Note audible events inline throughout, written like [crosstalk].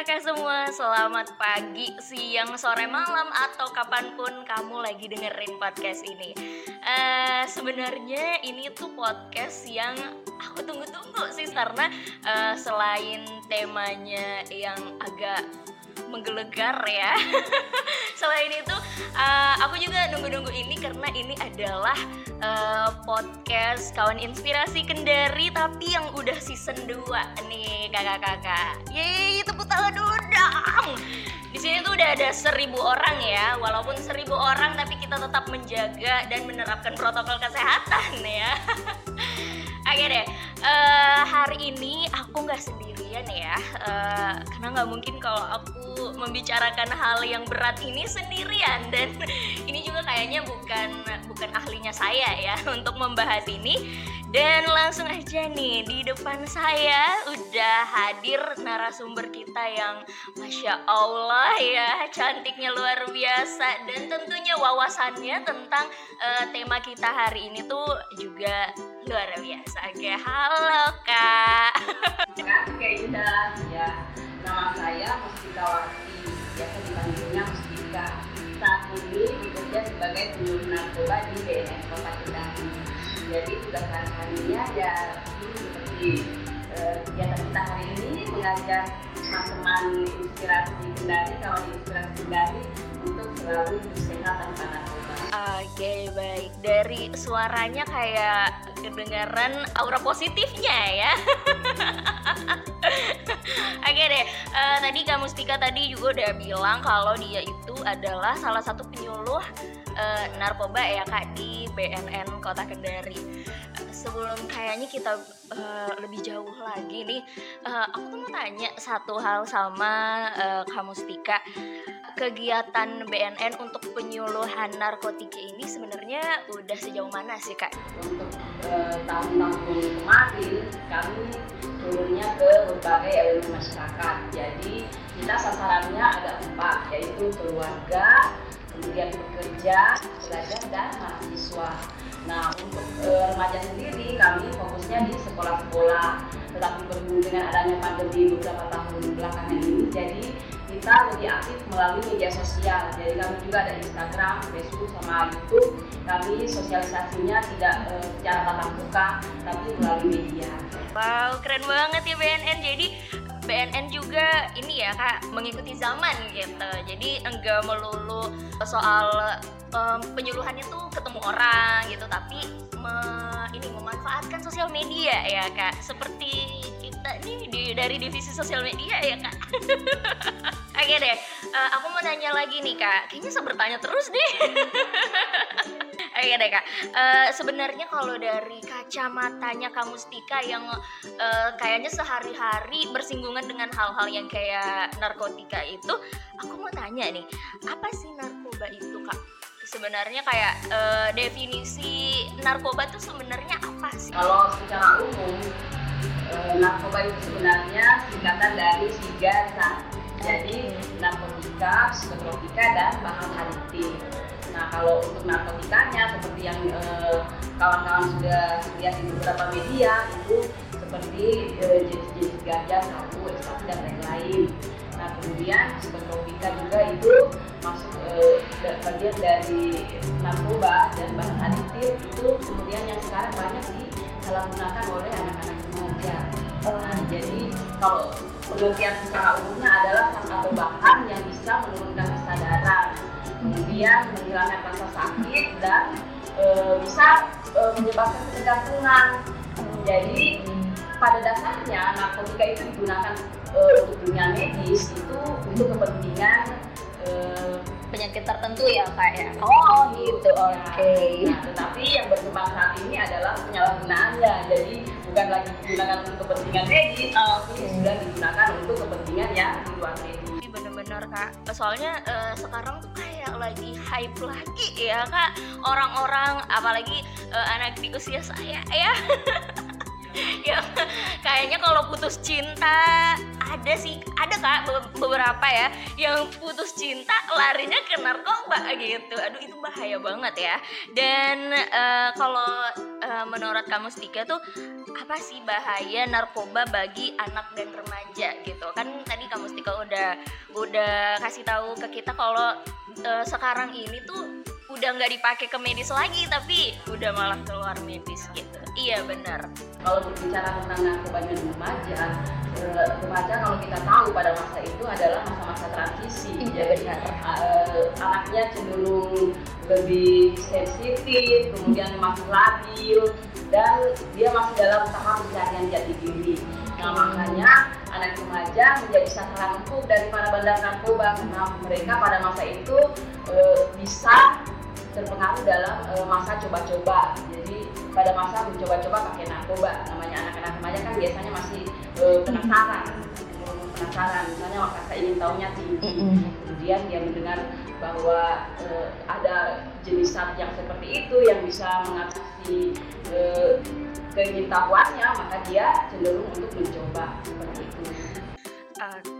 kakak-kakak semua. Selamat pagi, siang, sore, malam Atau kapan pun kamu lagi dengerin podcast ini uh, Sebenarnya ini tuh podcast yang aku tunggu-tunggu sih Karena uh, selain temanya yang agak menggelegar ya [laughs] selain itu uh, aku juga nunggu-nunggu ini karena ini adalah uh, podcast kawan inspirasi Kendari tapi yang udah season 2 nih kakak-kakak. Yeay tepuk tangan dong di sini tuh udah ada seribu orang ya walaupun seribu orang tapi kita tetap menjaga dan menerapkan protokol kesehatan ya. [laughs] Oke deh uh, hari ini aku nggak sendirian ya uh, karena nggak mungkin kalau aku membicarakan hal yang berat ini sendirian dan [laughs] ini juga kayaknya bukan bukan ahlinya saya ya [laughs] untuk membahas ini dan langsung aja nih di depan saya udah hadir narasumber kita yang masya Allah ya cantiknya luar biasa dan tentunya wawasannya tentang uh, tema kita hari ini tuh juga luar biasa. Oke, halo kak. [laughs] Oke, Yuda. Ya, nama saya Mustikawati. Biasa dipanggilnya Mustika. Saat ini bekerja sebagai penyuluh narkoba di BNN Kota Kendari. Jadi tugas hari-harinya ya seperti eh, kegiatan kita hari ini mengajar teman-teman inspirasi Kendari, kawan inspirasi Kendari untuk selalu hidup sehat tanpa narkoba. Oke baik dari suaranya kayak kedengaran aura positifnya ya. [laughs] Oke deh, uh, tadi Kak Mustika tadi juga udah bilang kalau dia itu adalah salah satu penyuluh uh, narkoba ya Kak di BNN Kota Kendari. Sebelum kayaknya kita uh, lebih jauh lagi nih, uh, aku tuh mau tanya satu hal sama uh, Kak Mustika kegiatan BNN untuk penyuluhan narkotika ini sebenarnya udah sejauh mana sih kak? Untuk eh, tahun-tahun kemarin kami turunnya ke berbagai elemen masyarakat. Jadi kita sasarannya ada empat, yaitu keluarga, kemudian pekerja, pelajar dan mahasiswa. Nah untuk e, remaja sendiri kami fokusnya di sekolah-sekolah, tetapi berhubung dengan adanya pandemi beberapa tahun belakangan ini, jadi kita lebih aktif melalui media sosial. Jadi kami juga ada Instagram, Facebook, sama YouTube. Kami sosialisasinya tidak uh, secara tatap muka, tapi melalui media. Wow, keren banget ya BNN. Jadi BNN juga ini ya kak mengikuti zaman gitu. Jadi enggak melulu soal um, penyuluhannya tuh ketemu orang gitu, tapi me, ini memanfaatkan sosial media ya kak. Seperti kita nih di, dari divisi sosial media ya kak. [laughs] Oke deh, uh, aku mau nanya lagi nih kak. Kayaknya saya bertanya terus deh. [laughs] Oke deh kak. Uh, Sebenarnya kalau dari kacamatanya kamu Stika yang uh, kayaknya sehari-hari bersinggungan dengan hal-hal yang kayak narkotika itu, aku mau tanya nih, apa sih narkoba itu kak? Sebenarnya kayak uh, definisi narkoba itu sebenarnya apa sih? Kalau secara umum, uh, narkoba itu sebenarnya singkatan dari tiga jadi narkotika, psikotropika dan bahan adiktif. Nah kalau untuk narkotikanya seperti yang eh, kawan-kawan sudah lihat di beberapa media itu seperti eh, jenis-jenis ganja, sabu, ekstasi dan lain-lain. Nah kemudian psikotropika juga itu masuk eh, bagian dari narkoba dan bahan adiktif itu kemudian yang sekarang banyak disalahgunakan oleh anak-anak remaja. Nah, jadi kalau pengertian secara umumnya adalah satu bahan yang bisa menurunkan kesadaran, kemudian menghilangkan rasa sakit dan e, bisa e, menyebabkan ketergantungan. Jadi pada dasarnya narkotika itu digunakan e, untuk dunia medis itu untuk kepentingan e, penyakit tertentu ya kak ya? Oh gitu oke. Okay. nah, tetapi yang berkembang saat ini adalah penyalahgunaannya jadi bukan lagi digunakan untuk kepentingan medis oh, tapi okay. sudah digunakan untuk kepentingan yang di luar medis. Bener-bener kak soalnya uh, sekarang tuh kayak lagi hype lagi ya kak. Orang-orang apalagi uh, anak di usia saya ya [laughs] ya kayaknya kalau putus cinta ada sih ada kak beberapa ya yang putus cinta larinya ke narkoba gitu. Aduh itu bahaya banget ya. Dan uh, kalau uh, menurut kamu Stika tuh apa sih bahaya narkoba bagi anak dan remaja gitu? Kan tadi kamu ketika udah udah kasih tahu ke kita kalau uh, sekarang ini tuh udah nggak dipakai ke medis lagi tapi udah malah keluar medis gitu iya benar. Kalau berbicara tentang narkoba di remaja eh, remaja kalau kita tahu pada masa itu adalah masa-masa transisi. Iya, jadi uh, anaknya cenderung lebih sensitif kemudian masih labil dan dia masih dalam tahap pencarian jati diri. Nah makanya anak remaja menjadi sasaran empuk dari para bandar narkoba karena mereka pada masa itu e, bisa terpengaruh dalam e, masa coba-coba. Jadi pada masa mencoba-coba pakai narkoba, namanya anak-anak remaja kan biasanya masih e, penasaran, penasaran. Misalnya saya ingin tahunya tinggi, kemudian dia mendengar bahwa e, ada jenis saat yang seperti itu yang bisa mengatasi e, keingintahuannya, maka dia cenderung untuk mencoba seperti itu. Oke,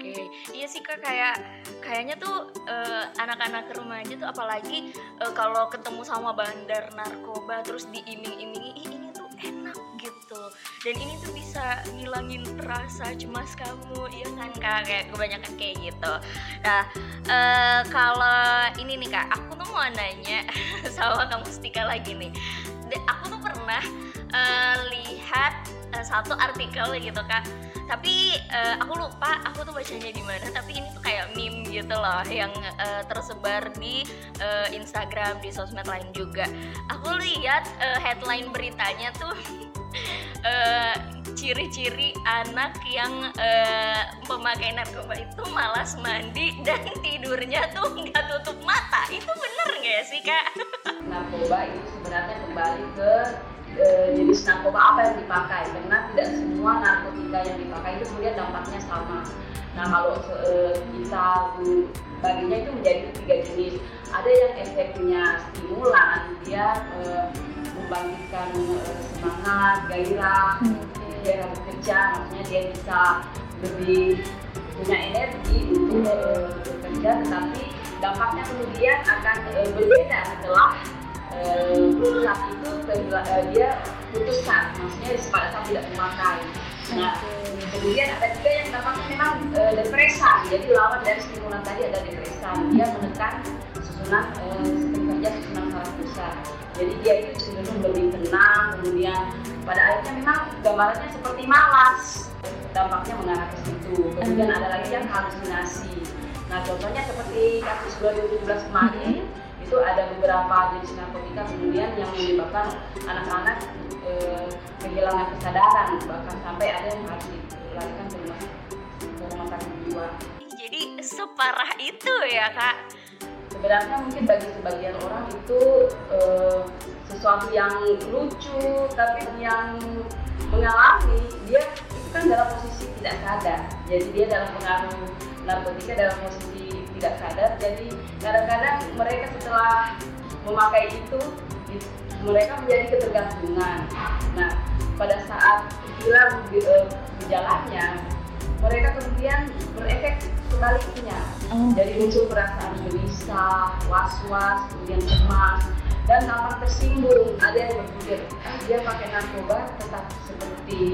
iya sih kak kayak kayaknya tuh uh, anak-anak remaja tuh apalagi uh, kalau ketemu sama bandar narkoba terus diiming-imingi ini tuh enak gitu. Dan ini tuh bisa ngilangin rasa cemas kamu iya kan kak? Kayak kebanyakan kayak gitu. Nah uh, kalau ini nih kak aku tuh mau nanya [laughs] sama kamu Stika lagi nih. Aku tuh pernah uh, lihat uh, satu artikel gitu kak tapi uh, aku lupa aku tuh bacanya di mana tapi ini tuh kayak meme gitu loh yang uh, tersebar di uh, Instagram di sosmed lain juga aku lihat uh, headline beritanya tuh [laughs] ciri-ciri uh, anak yang uh, pemakai narkoba itu malas mandi dan [laughs] tidurnya tuh nggak tutup mata itu bener nggak sih kak? Narkoba itu sebenarnya kembali ke e, jenis narkoba apa yang dipakai karena tidak semua narkotika yang dipakai itu kemudian dampaknya sama. Nah kalau e, kita baginya itu menjadi tiga jenis. Ada yang efeknya stimulan dia e, membangkitkan e, semangat gairah dia bekerja maksudnya dia bisa lebih punya energi untuk e, bekerja tetapi dampaknya kemudian akan e, berbeda setelah saat itu uh, dia putuskan maksudnya pada saat tidak memakai. Nah kemudian ada juga yang dampaknya memang uh, depresan jadi lawan dari stimulan tadi ada depresan dia menekan susunan uh, sistem kerja susunan saraf pusat jadi dia itu cenderung lebih tenang kemudian pada akhirnya memang gambarannya seperti malas. Dampaknya mengarah ke situ. Kemudian ada lagi yang halusinasi. Nah contohnya seperti kasus 2017 kemarin itu ada beberapa jenis narkotika kemudian yang menyebabkan anak-anak e, kehilangan kesadaran bahkan sampai ada yang harus dilarikan ke rumah ke rumah sakit jiwa. Jadi separah itu ya kak? Sebenarnya mungkin bagi sebagian orang itu e, sesuatu yang lucu tapi yang mengalami dia itu kan dalam posisi tidak sadar jadi dia dalam pengaruh narkotika dalam posisi tidak sadar. Jadi kadang-kadang mereka setelah memakai itu mereka menjadi ketergantungan. Nah pada saat hilang gejalanya mereka kemudian berefek sebaliknya. Oh. jadi muncul perasaan gelisah was-was kemudian cemas dan tampak tersinggung. Ada yang berpikir ah, dia pakai narkoba tetap seperti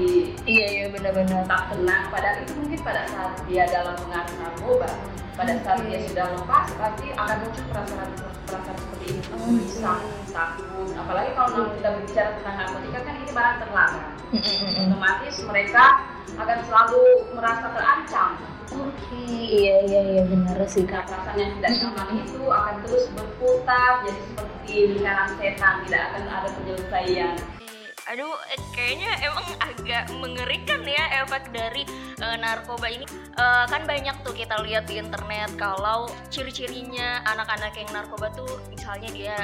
iya iya benar-benar. tak tenang. Padahal itu mungkin pada saat dia dalam pengaruh narkoba pada saat dia sudah lepas pasti akan muncul perasaan perasaan seperti ini. Oh, bisa takut apalagi kalau kita berbicara tentang narkotika kan ini barang terlarang. Otomatis mereka akan selalu merasa terancam. Oke, okay. iya iya iya benar sih kak. Perasaan yang tidak nyaman itu akan terus berputar jadi seperti lingkaran setan, tidak akan ada penyelesaian aduh eh, kayaknya emang agak mengerikan ya efek dari uh, narkoba ini. Uh, kan banyak tuh kita lihat di internet kalau ciri-cirinya anak-anak yang narkoba tuh misalnya dia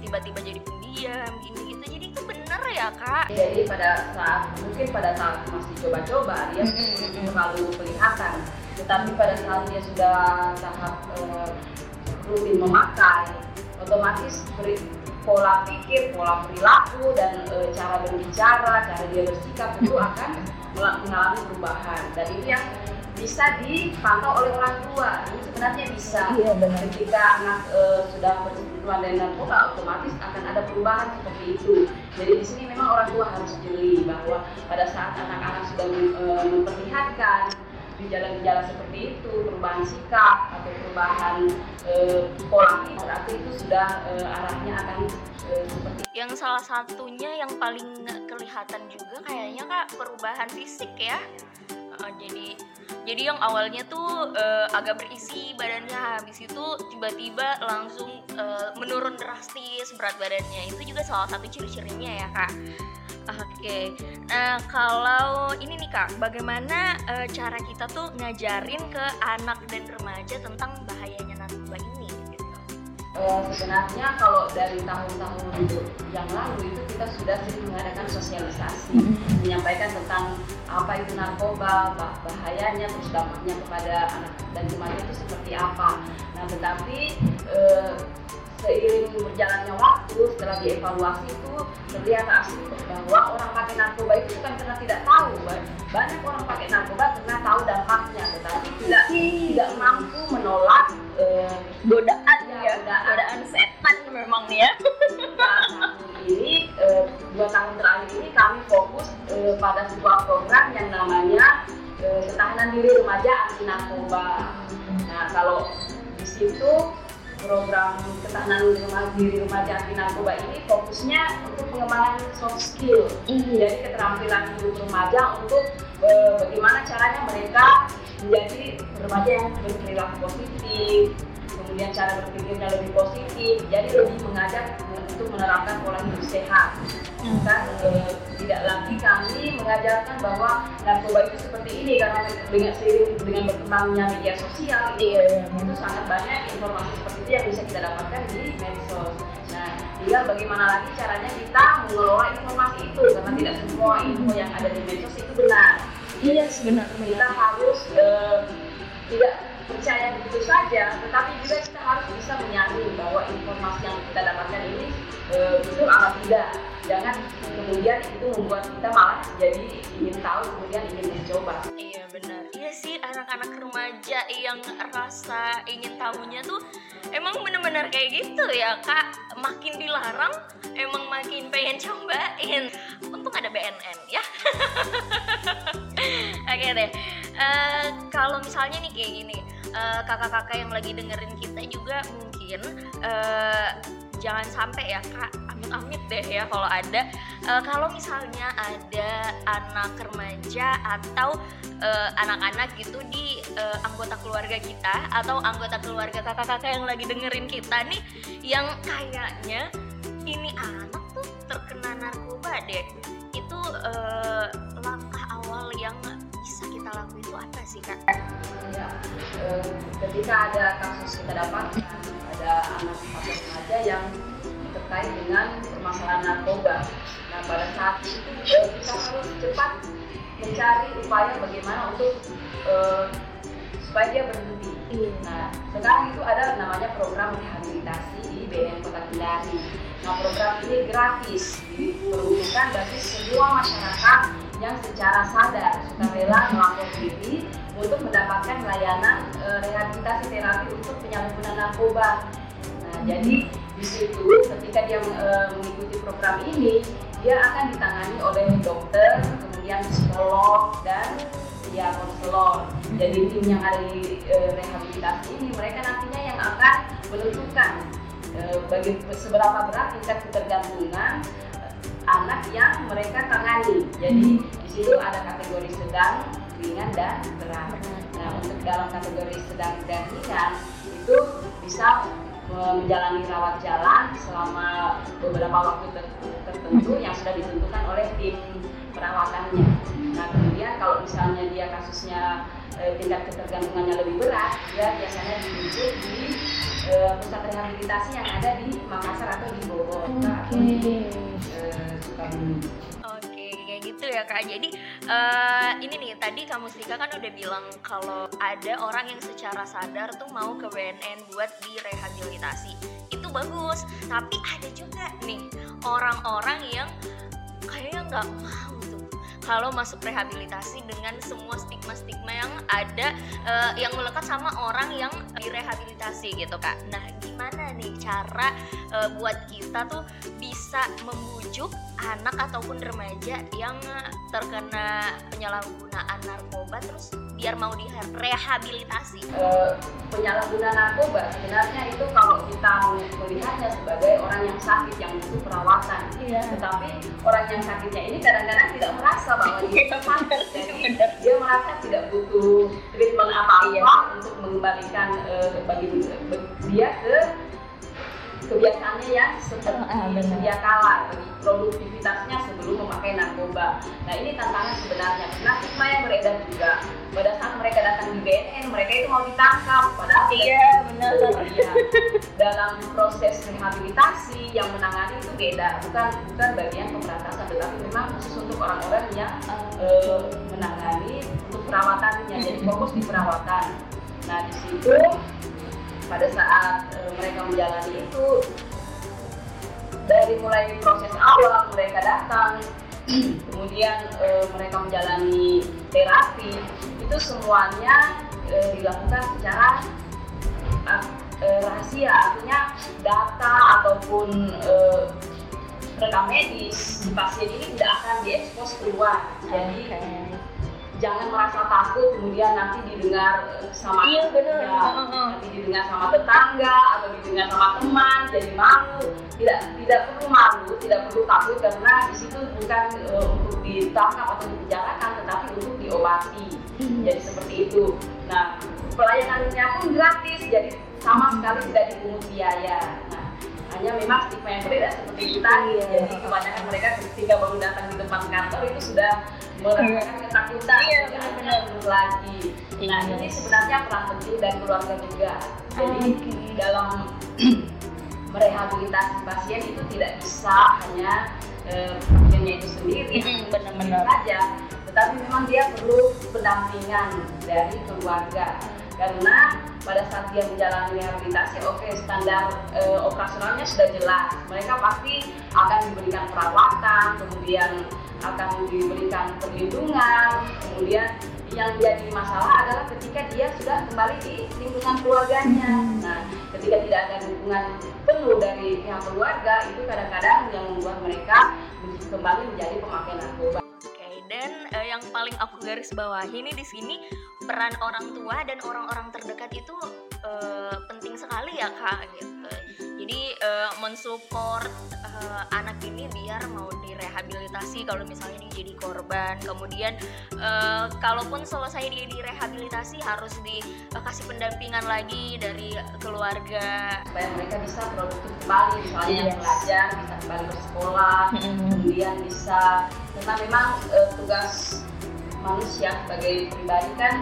tiba-tiba jadi pendiam gini gitu. Jadi itu bener ya kak? Jadi pada saat mungkin pada saat masih coba-coba dia terlalu kelihatan. Tetapi pada saat dia sudah tahap uh, rutin memakai otomatis beri, pola pikir, pola perilaku dan e, cara berbicara, cara dia bersikap itu akan mengalami perubahan. Dan itu yang bisa dipantau oleh orang tua. Ini sebenarnya bisa. Iya, benar. ketika anak e, sudah bersentuhan dengan narkoba otomatis akan ada perubahan seperti itu. Jadi di sini memang orang tua harus jeli bahwa pada saat anak-anak sudah e, memperlihatkan gejala-gejala seperti itu perubahan sikap atau perubahan eh, pola berarti itu sudah eh, arahnya akan eh, seperti yang salah satunya yang paling kelihatan juga kayaknya kak perubahan fisik ya. Uh, jadi jadi yang awalnya tuh uh, agak berisi badannya habis itu tiba-tiba langsung uh, menurun drastis berat badannya. Itu juga salah satu ciri-cirinya ya kak Oke, okay. nah kalau ini nih kak, bagaimana uh, cara kita tuh ngajarin ke anak dan remaja tentang bahayanya narkoba ini? Uh, sebenarnya kalau dari tahun-tahun yang lalu itu kita sudah sering mengadakan sosialisasi, menyampaikan tentang apa itu narkoba, bahayanya, terus dampaknya kepada anak dan remaja itu seperti apa. Nah, tetapi uh, seiring berjalannya waktu setelah dievaluasi itu terlihat asli bahwa orang pakai narkoba itu bukan karena tidak tahu banyak orang pakai narkoba karena tahu dampaknya tetapi tidak tidak mampu menolak eh, godaan ya, godaan, godaan setan memang nih ya. Nah, ini eh, dua tahun terakhir ini kami fokus eh, pada sebuah program yang namanya eh, ketahanan diri remaja anti narkoba. Nah kalau di situ program ketahanan diri remaja anti narkoba ini fokusnya untuk pengembangan soft skill. Mm. Jadi keterampilan hidup remaja untuk e, bagaimana caranya mereka menjadi remaja yang berperilaku positif, kemudian cara berpikirnya lebih positif, jadi lebih mengajak untuk menerapkan pola hidup sehat. Hmm. Kan e, tidak lagi kami mengajarkan bahwa narkoba itu seperti ini karena dengan seiring dengan berkembangnya media sosial iya, iya, itu sangat banyak informasi seperti itu yang bisa kita dapatkan di medsos. Nah, tinggal bagaimana lagi caranya kita mengelola informasi itu karena tidak semua info yang ada di medsos itu benar. Iya, sebenarnya. Kita harus uh, tidak percaya begitu saja, tetapi juga kita harus bisa menyaring bahwa informasi yang kita dapatkan ini uh, betul atau tidak. Jangan kemudian itu membuat kita malah jadi ingin tahu kemudian ingin mencoba. Iya benar. Iya sih anak-anak remaja yang rasa ingin tahunya tuh emang bener-bener kayak gitu ya kak. Makin dilarang emang makin pengen cobain. Untung ada BNN ya. [laughs] Oke deh. Uh, kalau misalnya nih kayak gini uh, kakak-kakak yang lagi dengerin kita juga mungkin uh, jangan sampai ya kak amit-amit deh ya kalau ada. Uh, kalau misalnya ada anak remaja atau uh, anak-anak gitu di uh, anggota keluarga kita atau anggota keluarga kakak-kakak yang lagi dengerin kita nih yang kayaknya ini anak tuh terkena narkoba deh itu uh, kita lakukan itu apa sih kak? Ya, ketika ada kasus kita dapat ada anak atau remaja yang terkait dengan permasalahan narkoba. Nah pada saat itu eh, kita harus cepat mencari upaya bagaimana untuk uh, supaya dia berhenti. Iya. Nah sekarang itu ada namanya program rehabilitasi di BNN Kota Kendari. Nah program ini gratis diperuntukkan bagi semua masyarakat yang secara sadar sukarela melapor diri untuk mendapatkan layanan e, rehabilitasi terapi untuk penyalahgunaan narkoba. Nah, jadi di situ ketika dia e, mengikuti program ini dia akan ditangani oleh dokter kemudian psikolog dan ya konselor jadi tim yang ada di e, rehabilitasi ini mereka nantinya yang akan menentukan e, bagi seberapa berat tingkat ketergantungan anak yang mereka tangani jadi di situ ada kategori sedang ringan dan berat nah untuk dalam kategori sedang dan ringan itu bisa menjalani rawat jalan selama beberapa waktu tertentu yang sudah ditentukan oleh tim perawatannya. Nah kemudian kalau misalnya dia kasusnya eh, tingkat ketergantungannya lebih berat, dia biasanya dirujuk di eh, pusat rehabilitasi yang ada di Makassar atau di Bogor okay. atau di eh, Sukabumi gitu ya kak. Jadi uh, ini nih tadi kamu Srika kan udah bilang kalau ada orang yang secara sadar tuh mau ke BNN buat direhabilitasi. Itu bagus. Tapi ada juga nih orang-orang yang kayaknya nggak kalau masuk rehabilitasi dengan semua stigma-stigma yang ada uh, yang melekat sama orang yang direhabilitasi gitu kak. Nah gimana nih cara uh, buat kita tuh bisa membujuk anak ataupun remaja yang terkena penyalahgunaan narkoba terus biar mau direhabilitasi? Uh, penyalahgunaan narkoba sebenarnya itu kalau kita melihatnya sebagai orang yang sakit yang butuh perawatan, iya. tetapi orang yang sakitnya ini kadang-kadang tidak merasa bahwa dia sakit, jadi dia merasa tidak butuh treatment apa-apa iya. untuk mengembalikan uh, bagi dia ke kebiasaannya yang seperti ah, sedia kala produktivitasnya sebelum memakai narkoba. Nah ini tantangan sebenarnya karena stigma yang beredar juga pada saat mereka datang di BNN mereka itu mau ditangkap padahal iya benar iya. dalam proses rehabilitasi yang menangani itu beda bukan bukan bagian pemberantasan tetapi memang khusus untuk orang-orang yang uh, menangani untuk perawatannya jadi fokus di perawatan. Nah di situ pada saat e, mereka menjalani itu dari mulai proses awal mereka datang kemudian e, mereka menjalani terapi itu semuanya e, dilakukan secara e, rahasia. Artinya data ataupun e, rekam medis di pasien ini tidak akan diekspos keluar. Jadi okay jangan merasa takut kemudian nanti didengar sama iya, bener. Ya, nanti didengar sama tetangga atau didengar sama teman jadi malu. Tidak tidak perlu malu tidak perlu takut karena di situ bukan uh, untuk ditangkap atau dibicarakan tetapi untuk diobati. Hmm. jadi seperti itu. Nah pelayanannya pun gratis jadi sama sekali tidak dipungut biaya. Nah hanya memang stigma yang berbeda seperti itu tadi jadi kebanyakan mereka ketika baru datang di depan kantor itu sudah merasakan ketakutan iya, benar-benar lagi. Nah iya. ini sebenarnya peran penting dan keluarga juga. Jadi okay. dalam [clears throat] merehabilitasi pasien itu tidak bisa hanya eh, pasiennya itu sendiri benar-benar. saja. Tetapi memang dia perlu pendampingan dari keluarga karena pada saat dia menjalani rehabilitasi oke okay, standar e, operasionalnya sudah jelas. Mereka pasti akan diberikan perawatan kemudian akan diberikan perlindungan. Kemudian yang jadi masalah adalah ketika dia sudah kembali di lingkungan keluarganya. Nah ketika tidak ada dukungan penuh dari pihak keluarga itu kadang-kadang yang membuat mereka kembali menjadi pemakai narkoba dan uh, yang paling aku garis bawahi ini di sini peran orang tua dan orang-orang terdekat itu uh, penting sekali ya kak gitu. Jadi uh, mensupport uh, anak ini biar mau direhabilitasi kalau misalnya dia jadi korban. Kemudian uh, kalaupun selesai dia direhabilitasi harus dikasih uh, pendampingan lagi dari keluarga. Supaya mereka bisa produktif kembali misalnya yes. yang belajar bisa kembali bersekolah kemudian bisa karena memang uh, tugas manusia sebagai pribadi kan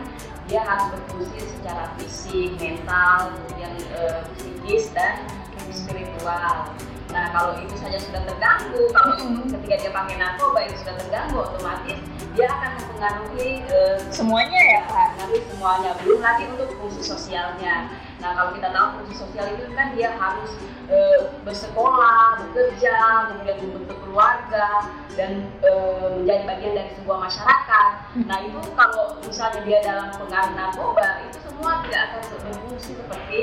dia harus berfungsi secara fisik, mental, kemudian uh, psikis dan spiritual. Nah kalau itu saja sudah terganggu, kalau ketika dia pakai narkoba itu sudah terganggu, otomatis dia akan mempengaruhi uh, semuanya ya Pak. Mempengaruhi semuanya, belum lagi untuk fungsi sosialnya. Nah kalau kita tahu fungsi sosial itu kan dia harus uh, bersekolah, bekerja, kemudian membentuk keluarga dan uh, menjadi bagian dari sebuah masyarakat. Nah itu kalau misalnya dia dalam pengaruh narkoba itu semua tidak akan berfungsi seperti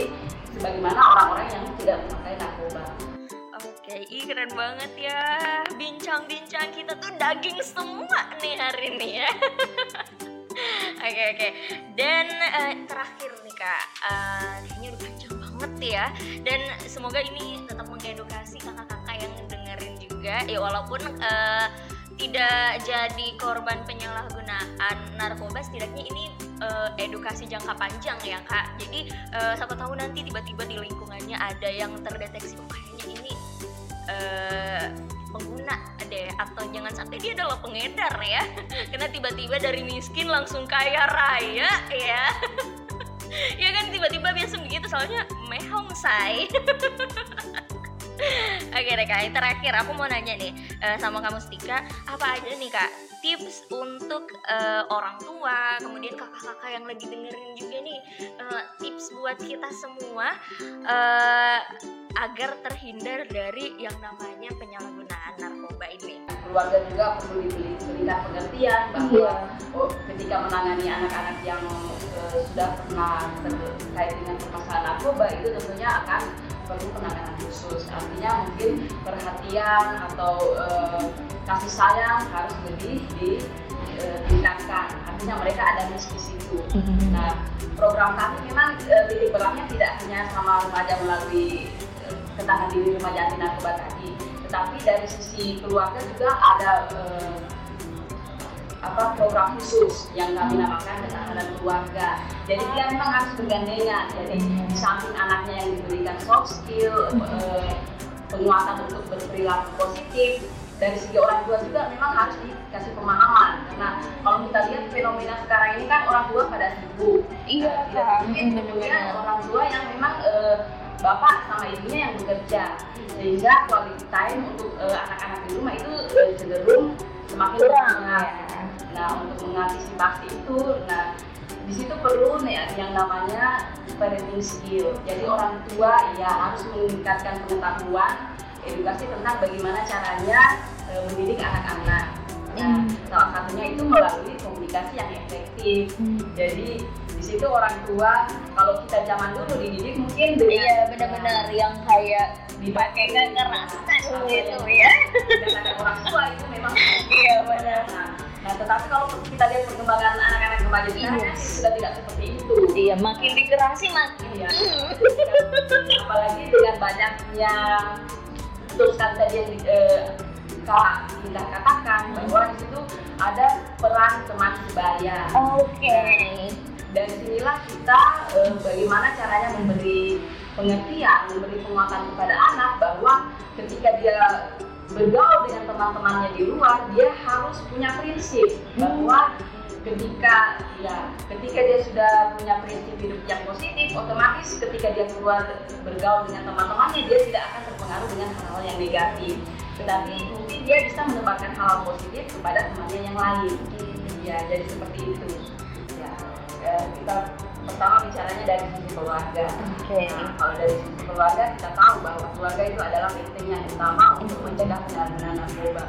sebagaimana orang-orang yang tidak memakai narkoba. Oke, ih keren banget ya. Bincang-bincang kita tuh daging semua nih hari ini ya. [laughs] Oke oke. Dan uh, terakhir nih kak, uh, kayaknya udah panjang banget ya. Dan semoga ini tetap mengedukasi kakak-kakak yang dengerin juga. Ya walaupun uh, tidak jadi korban penyalahgunaan narkoba, setidaknya ini uh, edukasi jangka panjang ya kak jadi uh, siapa tahu nanti tiba-tiba di lingkungannya ada yang terdeteksi oh kayaknya ini uh, pengguna deh atau jangan sampai dia adalah pengedar ya. [laughs] Karena tiba-tiba dari miskin langsung kaya raya ya. [laughs] Ya kan tiba-tiba biasa begitu soalnya mehong say. [laughs] Oke deh kak, terakhir aku mau nanya nih uh, sama kamu Stika, apa aja nih kak tips untuk uh, orang tua, kemudian kakak-kakak yang lagi dengerin juga nih uh, tips buat kita semua uh, agar terhindar dari yang namanya penyalahgunaan narkoba ini. keluarga juga perlu diberi- diberikan pengertian bahwa Iya. oh, ketika menangani anak-anak yang eh, sudah pernah terkait dengan permasalahan narkoba itu tentunya akan perlu penanganan khusus. Artinya mungkin perhatian atau eh, kasih sayang harus lebih ditingkatkan. Artinya mereka ada di situ. Nah, program kami memang eh, titik beratnya tidak hanya sama remaja melalui ketahanan diri remaja anti narkoba tadi, tetapi dari sisi keluarga juga ada eh, apa program khusus yang kami namakan ketahanan keluarga. Jadi dia memang harus bergandengan. Jadi di samping anaknya yang diberikan soft skill, eh, penguatan untuk berperilaku positif, dari segi orang tua juga memang harus dikasih pemahaman. Karena kalau kita lihat fenomena sekarang ini kan orang tua pada sibuk. Iya, tidak mungkin orang tua yang memang eh, bapak sama ibunya yang bekerja sehingga quality time untuk eh, anak-anak di rumah itu eh, cenderung semakin kurang ya. Nah untuk mengantisipasi itu, nah di situ perlu nih yang namanya parenting skill. Jadi orang tua ya harus meningkatkan pengetahuan, edukasi tentang bagaimana caranya eh, mendidik anak-anak. Nah, Hmm. salah satunya itu melalui komunikasi yang efektif. Jadi di situ orang tua kalau kita zaman dulu dididik mungkin dengan Iya benar-benar yang kayak dipakai kekerasan gitu ya. ada orang tua itu memang [laughs] Iya benar. Nah, nah, tetapi kalau kita lihat perkembangan anak-anak remaja sekarang Iya. kan sudah tidak seperti itu. Iya makin dikerasi makin. Iya. [laughs] Apalagi dengan banyaknya sekali tadi yang eh, Kak Indah katakan bahwa di situ ada peran teman sebaya. Oke. Dan sinilah kita eh, bagaimana caranya memberi pengertian, memberi penguatan kepada anak bahwa ketika dia bergaul dengan teman-temannya di luar, dia harus punya prinsip bahwa ketika ya ketika dia sudah punya prinsip hidup yang positif, otomatis ketika dia keluar bergaul dengan teman-temannya, dia tidak akan terpengaruh dengan hal-hal yang negatif. Tetapi mungkin dia bisa menebarkan hal positif kepada temannya yang lain. Ya, jadi seperti itu. Ya, kita pertama bicaranya dari sisi keluarga. Oke. Nah, kalau dari sisi keluarga kita tahu bahwa keluarga itu adalah penting yang utama untuk mencegah penyalahgunaan narkoba.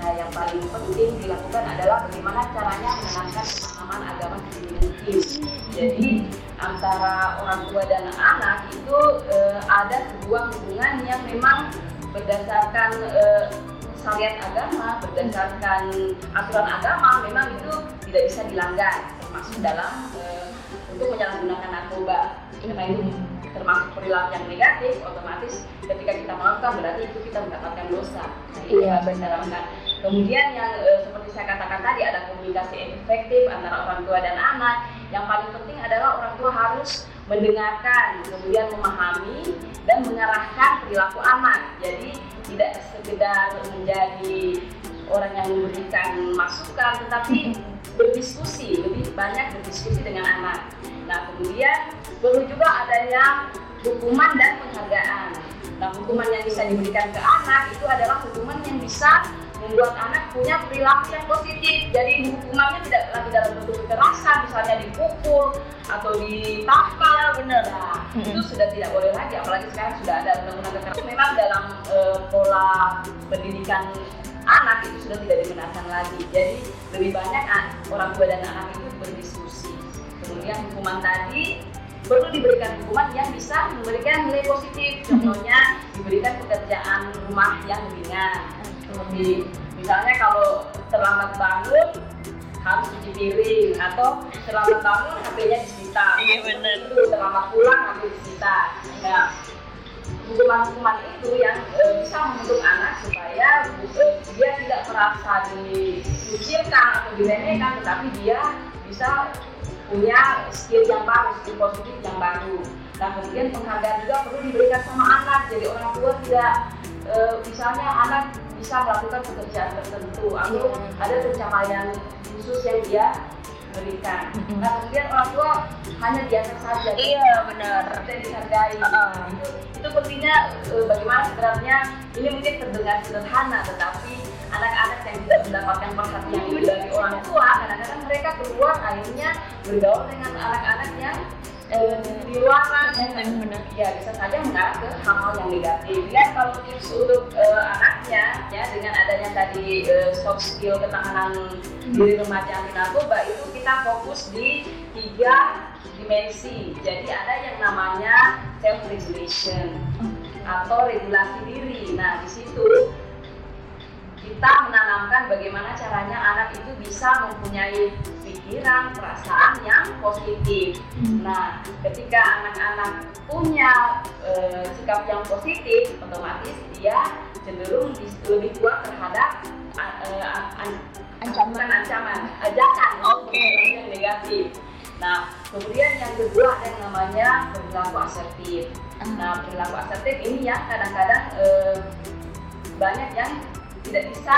Nah, yang paling penting dilakukan adalah bagaimana caranya menanamkan pemahaman agama mungkin. Jadi antara orang tua dan anak itu eh, ada sebuah hubungan yang memang berdasarkan eh, syariat agama, berdasarkan aturan agama, memang itu tidak bisa dilanggar, termasuk dalam eh, untuk menyalahgunakan narkoba. Karena itu termasuk perilaku yang negatif, otomatis ketika kita melakukan berarti itu kita mendapatkan dosa. Nah, Iya, dilakukan. Kemudian yang eh, seperti saya katakan tadi ada komunikasi efektif antara orang tua dan anak. Yang paling penting adalah orang tua harus mendengarkan, kemudian memahami dan mengarahkan perilaku anak. Jadi tidak sekedar menjadi orang yang memberikan masukan, tetapi [laughs] berdiskusi, lebih banyak berdiskusi dengan anak. Nah, kemudian perlu juga adanya hukuman dan penghargaan. Nah, hukuman yang bisa diberikan ke anak itu adalah hukuman yang bisa membuat anak punya perilaku yang positif. Jadi hukumannya tidak lagi dalam bentuk kekerasan, misalnya dipukul atau ditampar, bener. Nah, Mm-mm. itu sudah tidak boleh lagi, apalagi sekarang sudah ada undang-undang kekerasan. Memang dalam eh, pola pendidikan anak itu sudah tidak dibenarkan lagi. Jadi lebih banyak an- orang tua dan anak itu berdiskusi. Kemudian hukuman tadi perlu diberikan hukuman yang bisa memberikan nilai positif. Contohnya diberikan pekerjaan rumah yang ringan. Seperti misalnya kalau terlambat bangun harus cuci piring atau terlambat bangun HP-nya disita. Iya, benar. Terlambat pulang HP disita. Nah, hukuman-hukuman itu yang bisa membentuk anak supaya dia tidak merasa dikucilkan atau diremehkan, tetapi dia bisa punya skill yang baru, skill positif yang baru. Nah kemudian penghargaan juga perlu diberikan sama anak, jadi orang tua tidak eh, misalnya anak bisa melakukan pekerjaan tertentu atau Iya. ada pencapaian khusus yang dia berikan. Mm-mm. Nah kemudian orang tua hanya biasa saja. Iya benar. Dan dihargai. Heeh. Itu, itu pentingnya eh, bagaimana sebenarnya ini mungkin terdengar sederhana, tetapi anak-anak yang tidak mendapatkan perhatian itu dari orang tua, kadang-kadang mereka keluar akhirnya bergaul dengan anak-anak yang eh, di luaran benar. Ya bisa saja mengarah ke hal-hal yang negatif. Dan kalau tips untuk uh, anaknya ya dengan adanya tadi uh, soft skill ketahanan diri remaja anti narkoba itu kita fokus di tiga dimensi. Jadi ada yang namanya self regulation atau regulasi diri. Nah di situ kita menanamkan bagaimana caranya anak itu bisa mempunyai pikiran, perasaan yang positif. Nah, ketika anak-anak punya e, sikap yang positif, otomatis dia cenderung lebih kuat terhadap e, an, ancaman ancaman, ajakan okay. yang negatif. Nah, kemudian yang kedua ada yang namanya perilaku asertif. Nah, perilaku asertif ini ya kadang-kadang e, banyak yang tidak bisa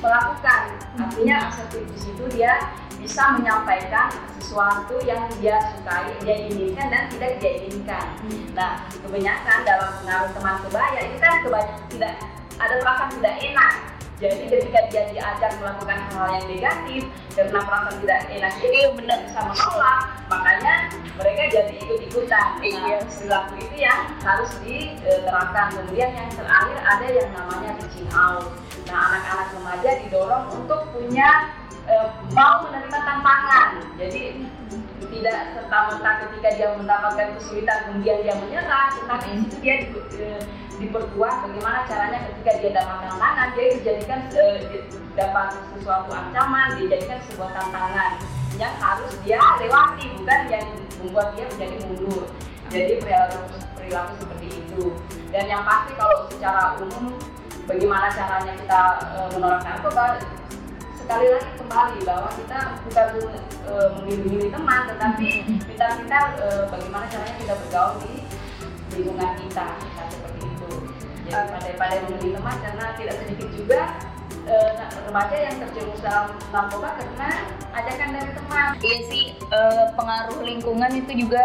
melakukan. Artinya asertif di situ dia bisa menyampaikan sesuatu yang dia sukai, dia inginkan dan tidak dia inginkan. Nah, kebanyakan dalam pengaruh teman sebaya itu kan kebanyakan tidak ada perasaan tidak enak. Jadi ketika dia diajak melakukan hal yang negatif karena perasaan tidak enak ini benar bisa menolak, makanya mereka jadi ikut-ikutan. Nah, iya. perilaku itu yang harus diterapkan. Kemudian yang terakhir ada yang namanya reaching out. Nah, anak-anak remaja didorong untuk punya e, mau menerima tantangan. Jadi tidak serta merta ketika dia mendapatkan kesulitan kemudian dia menyerah, tetapi itu dia di, e, diperkuat bagaimana caranya ketika dia dapat tantangan dia dijadikan e, dapat sesuatu ancaman, dijadikan sebuah tantangan yang harus dia lewati bukan yang membuat dia menjadi mundur. Jadi perilaku perilaku seperti itu. Dan yang pasti kalau secara umum bagaimana caranya kita e, menolak narkoba sekali lagi kembali bahwa kita bukan e, memilih-milih teman tetapi [laughs] kita kita e, bagaimana caranya kita bergaul di lingkungan kita jadi pada pada memilih teman karena tidak sedikit juga e, remaja yang terjerumus dalam narkoba karena ajakan dari teman iya sih e, pengaruh lingkungan itu juga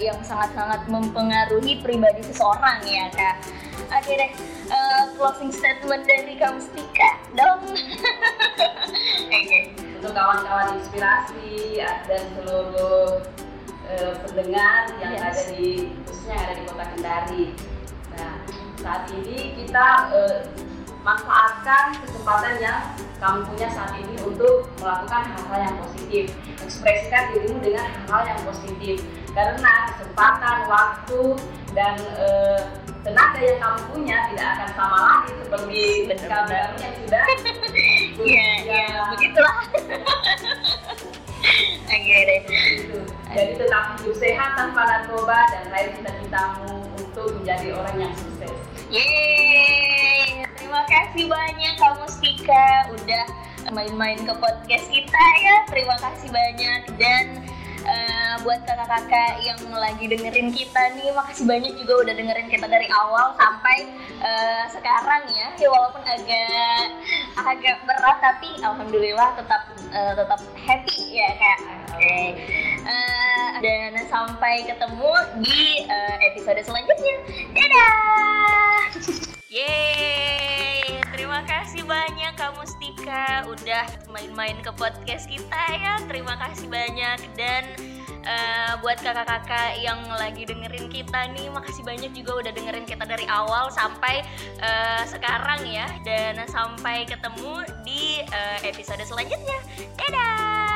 yang sangat-sangat mempengaruhi pribadi seseorang ya kak oke deh uh, closing statement dari kamu Stika dong [laughs] okay. untuk kawan-kawan inspirasi dan seluruh uh, pendengar yang yes. ada di khususnya yang ada di kota Kendari saat ini kita uh, manfaatkan kesempatan yang kamu punya saat ini untuk melakukan hal-hal yang positif ekspresikan dirimu dengan hal-hal yang positif karena kesempatan waktu dan uh, tenaga yang kamu punya tidak akan sama lagi seperti kamu yang sudah [laughs] Iya, iya, begitulah. [laughs] Oke deh. Jadi tetap hidup sehat tanpa narkoba dan raih cita-citamu untuk menjadi orang yang sukses. Yeay, terima kasih banyak kamu Stika udah main-main ke podcast kita ya. Terima kasih banyak. Dan uh, buat kakak-kakak yang lagi dengerin kita nih makasih banyak juga udah dengerin kita dari awal sampai uh, sekarang ya. Ya walaupun agak agak berat tapi alhamdulillah tetap uh, tetap happy ya kak. Oke. Okay. uh, dan sampai ketemu di uh, episode selanjutnya. Dadah Yeay, terima kasih banyak kamu Stika udah main-main ke podcast kita ya. Terima kasih banyak dan uh, buat kakak-kakak yang lagi dengerin kita nih, makasih banyak juga udah dengerin kita dari awal sampai uh, sekarang ya. Dan sampai ketemu di uh, episode selanjutnya. Dadah.